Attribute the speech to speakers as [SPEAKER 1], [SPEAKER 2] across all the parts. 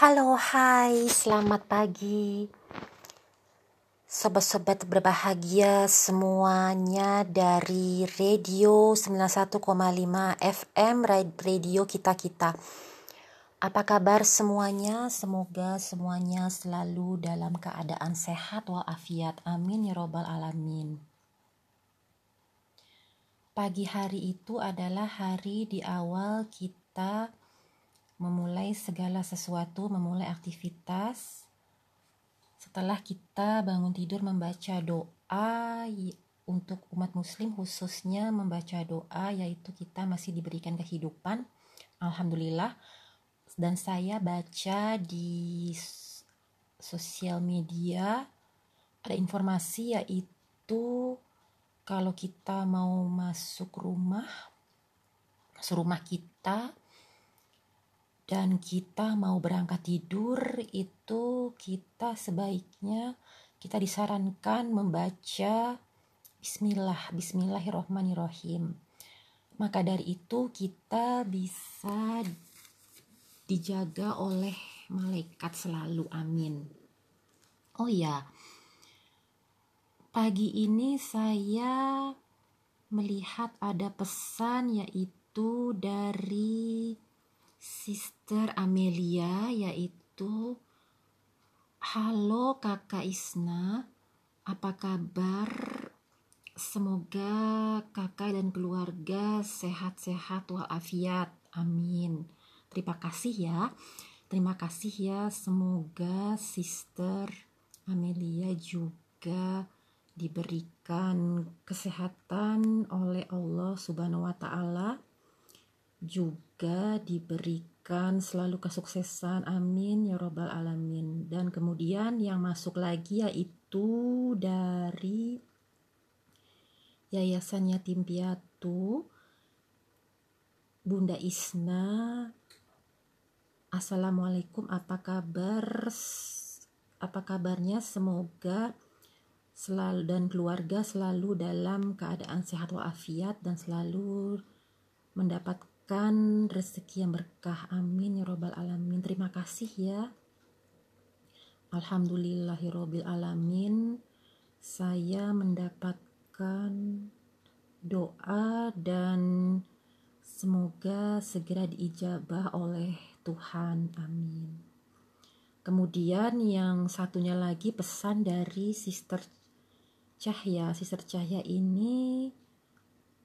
[SPEAKER 1] Halo, hai, selamat pagi. Sobat-sobat berbahagia semuanya dari Radio 91,5 FM Radio Kita-Kita. Apa kabar semuanya? Semoga semuanya selalu dalam keadaan sehat walafiat. Amin ya robbal alamin. Pagi hari itu adalah hari di awal kita memulai segala sesuatu, memulai aktivitas. Setelah kita bangun tidur membaca doa untuk umat muslim khususnya membaca doa yaitu kita masih diberikan kehidupan. Alhamdulillah. Dan saya baca di sosial media ada informasi yaitu kalau kita mau masuk rumah masuk rumah kita dan kita mau berangkat tidur itu kita sebaiknya kita disarankan membaca Bismillah, Bismillahirrohmanirrohim. Maka dari itu kita bisa dijaga oleh malaikat selalu. Amin. Oh ya, pagi ini saya melihat ada pesan yaitu dari Sister Amelia yaitu Halo Kakak Isna, apa kabar? Semoga kakak dan keluarga sehat-sehat walafiat. Amin. Terima kasih ya. Terima kasih ya. Semoga Sister Amelia juga diberikan kesehatan oleh Allah Subhanahu wa taala juga diberikan selalu kesuksesan. Amin ya robbal alamin. Dan kemudian yang masuk lagi yaitu dari Yayasan Yatim Piatu Bunda Isna. Assalamualaikum apa kabar? Apa kabarnya? Semoga selalu dan keluarga selalu dalam keadaan sehat walafiat dan selalu mendapat diberikan rezeki yang berkah. Amin ya robbal alamin. Terima kasih ya. Alhamdulillahirobbil alamin. Saya mendapatkan doa dan semoga segera diijabah oleh Tuhan. Amin. Kemudian yang satunya lagi pesan dari sister Cahya. Sister Cahya ini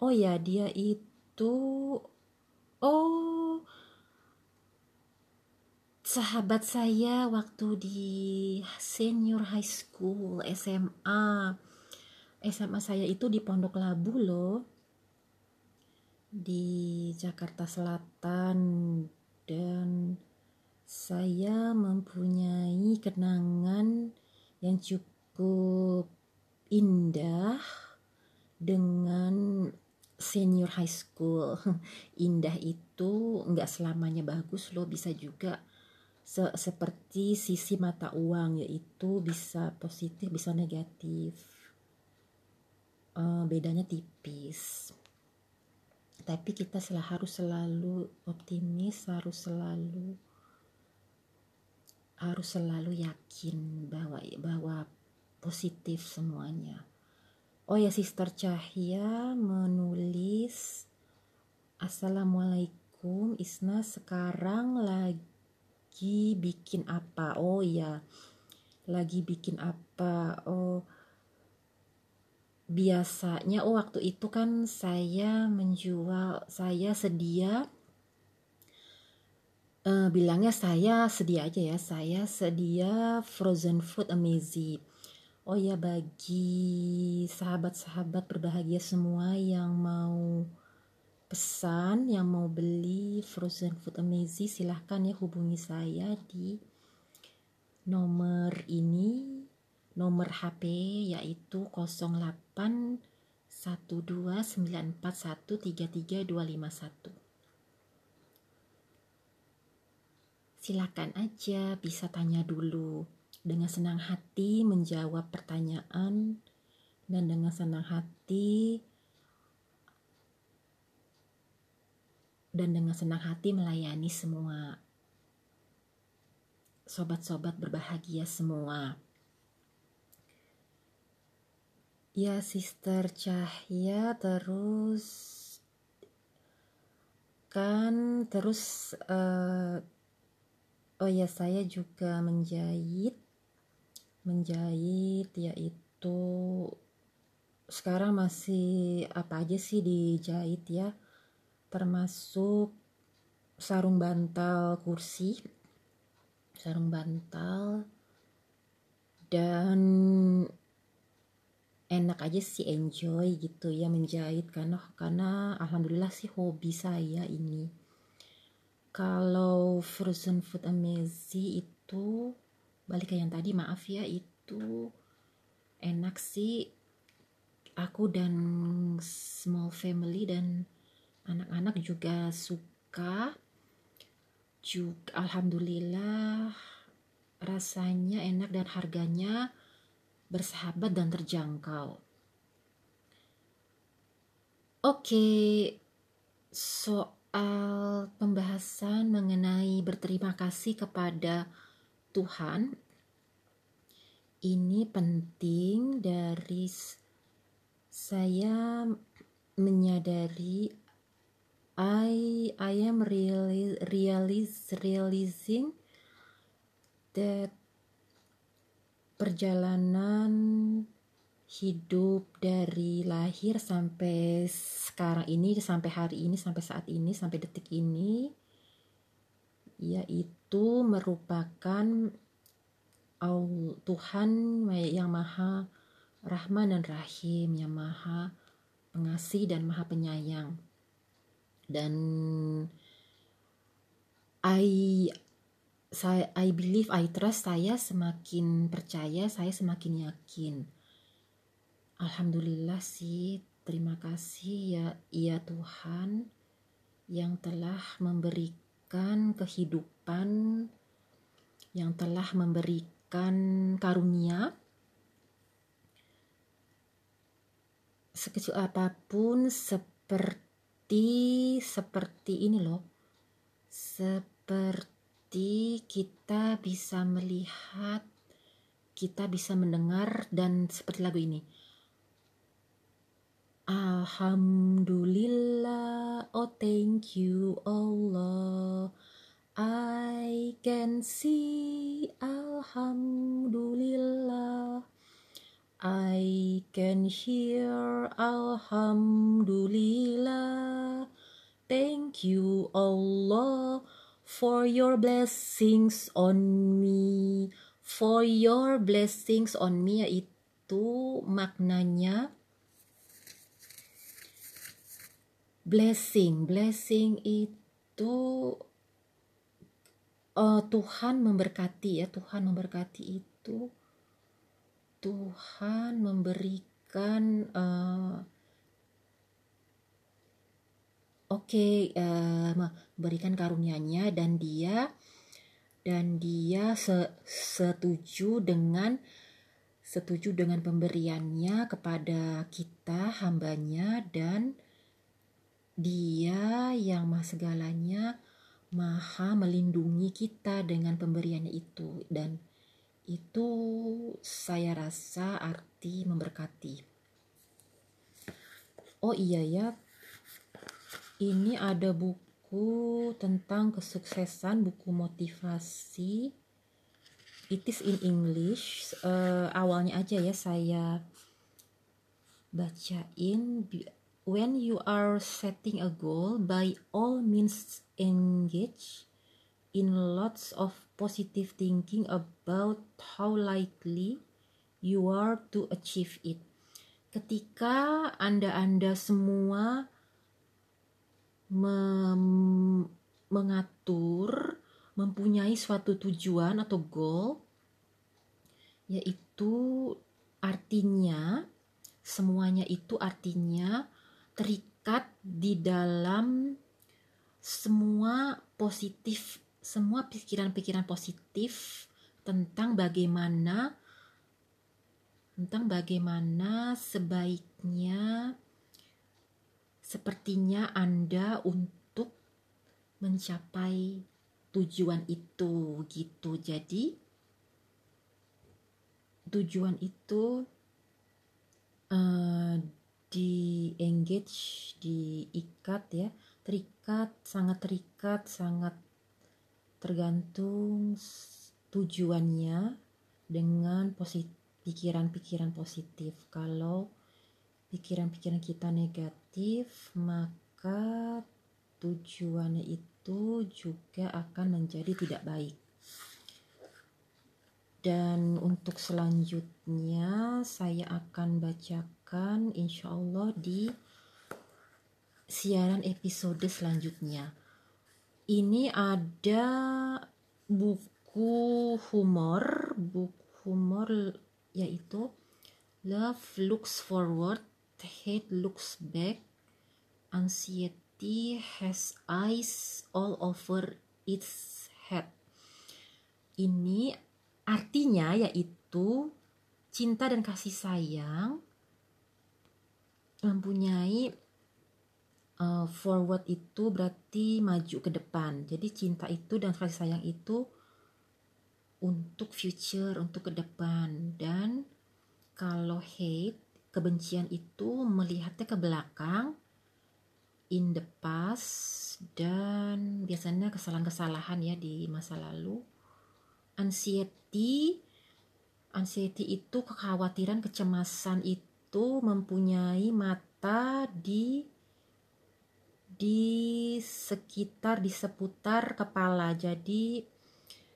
[SPEAKER 1] oh ya dia itu Oh, sahabat saya waktu di senior high school SMA. SMA saya itu di Pondok Labu loh. Di Jakarta Selatan dan saya mempunyai kenangan yang cukup indah dengan senior high school. Indah itu nggak selamanya bagus loh bisa juga se seperti sisi mata uang yaitu bisa positif bisa negatif. Uh, bedanya tipis. Tapi kita sel harus selalu optimis harus selalu harus selalu yakin bahwa bahwa positif semuanya Oh ya Sister Cahya menulis Assalamualaikum Isna sekarang lagi bikin apa? Oh ya lagi bikin apa? Oh biasanya oh waktu itu kan saya menjual saya sedia uh, bilangnya saya sedia aja ya saya sedia frozen food amazing Oh ya bagi sahabat-sahabat berbahagia semua yang mau pesan, yang mau beli frozen food amazing silahkan ya hubungi saya di nomor ini nomor HP yaitu 08 Silakan aja bisa tanya dulu dengan senang hati menjawab pertanyaan dan dengan senang hati dan dengan senang hati melayani semua sobat-sobat berbahagia semua. Ya, Sister Cahya terus kan terus uh, oh ya saya juga menjahit menjahit yaitu sekarang masih apa aja sih dijahit ya? Termasuk sarung bantal kursi sarung bantal dan enak aja sih enjoy gitu ya menjahit karena karena alhamdulillah sih hobi saya ini. Kalau frozen food amazing itu balik ke yang tadi maaf ya itu enak sih aku dan small family dan anak-anak juga suka juga alhamdulillah rasanya enak dan harganya bersahabat dan terjangkau. Oke, soal pembahasan mengenai berterima kasih kepada Tuhan ini penting dari saya menyadari I I am really realis, realizing that perjalanan hidup dari lahir sampai sekarang ini sampai hari ini sampai saat ini sampai detik ini yaitu merupakan Tuhan yang maha rahman dan rahim yang maha pengasih dan maha penyayang. Dan I saya I believe I trust saya semakin percaya saya semakin yakin. Alhamdulillah sih terima kasih ya ya Tuhan yang telah memberikan kehidupan yang telah memberikan karunia. Sekecil apa pun seperti seperti ini loh seperti kita bisa melihat kita bisa mendengar dan seperti lagu ini Alhamdulillah. Oh thank you Allah. I can see. Alhamdulillah. I can hear. Alhamdulillah. Thank you Allah for your blessings on me. For your blessings on me yaitu maknanya blessing. Blessing itu uh, Tuhan memberkati ya, Tuhan memberkati itu Tuhan memberikan uh, oke okay, uh, eh, memberikan karunia-Nya dan dia dan dia se setuju dengan setuju dengan pemberiannya kepada kita hambanya dan dia yang maha segalanya maha melindungi kita dengan pemberiannya itu dan itu saya rasa arti memberkati. Oh iya ya, ini ada buku tentang kesuksesan, buku motivasi. It is in English. Uh, awalnya aja ya saya bacain. When you are setting a goal, by all means engage in lots of positive thinking about how likely you are to achieve it. Ketika Anda-Anda semua mem mengatur, mempunyai suatu tujuan atau goal, yaitu artinya semuanya itu artinya terikat di dalam semua positif semua pikiran-pikiran positif tentang bagaimana tentang bagaimana sebaiknya sepertinya Anda untuk mencapai tujuan itu gitu. Jadi tujuan itu uh, di engage diikat ya. Terikat sangat terikat sangat tergantung tujuannya dengan positif pikiran-pikiran positif. Kalau pikiran-pikiran kita negatif maka tujuannya itu juga akan menjadi tidak baik. Dan untuk selanjutnya saya akan bacakan insya Allah di siaran episode selanjutnya. Ini ada buku humor, buku humor yaitu Love Looks Forward, Hate Looks Back, Anxiety Has Eyes All Over Its Head. Ini Artinya yaitu cinta dan kasih sayang mempunyai uh, forward itu berarti maju ke depan. Jadi cinta itu dan kasih sayang itu untuk future, untuk ke depan dan kalau hate, kebencian itu melihatnya ke belakang in the past dan biasanya kesalahan-kesalahan ya di masa lalu anxiety anxiety itu kekhawatiran kecemasan itu mempunyai mata di di sekitar di seputar kepala. Jadi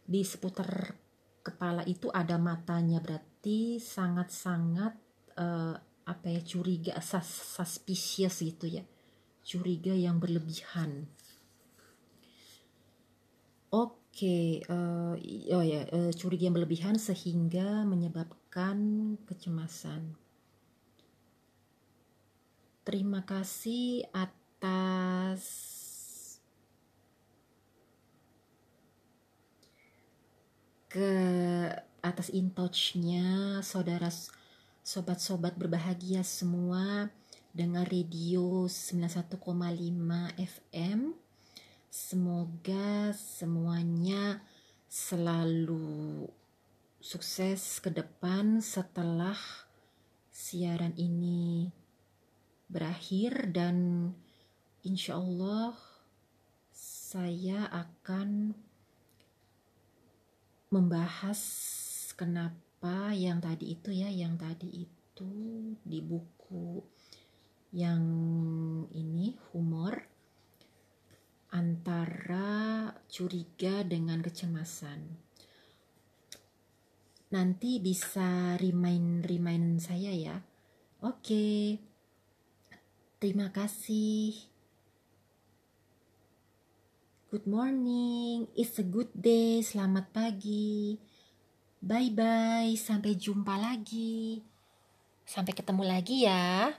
[SPEAKER 1] di seputar kepala itu ada matanya. Berarti sangat-sangat uh, apa ya curiga sus suspicious gitu ya. Curiga yang berlebihan. Oke Oke, uh, oh ya, uh, curiga yang berlebihan sehingga menyebabkan kecemasan. Terima kasih atas ke atas intouchnya saudara sobat-sobat berbahagia semua. Dengan radio 91,5 FM Semoga semuanya selalu sukses ke depan setelah siaran ini berakhir dan insya Allah saya akan membahas kenapa yang tadi itu ya yang tadi itu di buku yang ini humor antara curiga dengan kecemasan. Nanti bisa remind remind saya ya. Oke. Terima kasih. Good morning. It's a good day. Selamat pagi. Bye bye. Sampai jumpa lagi. Sampai ketemu lagi ya.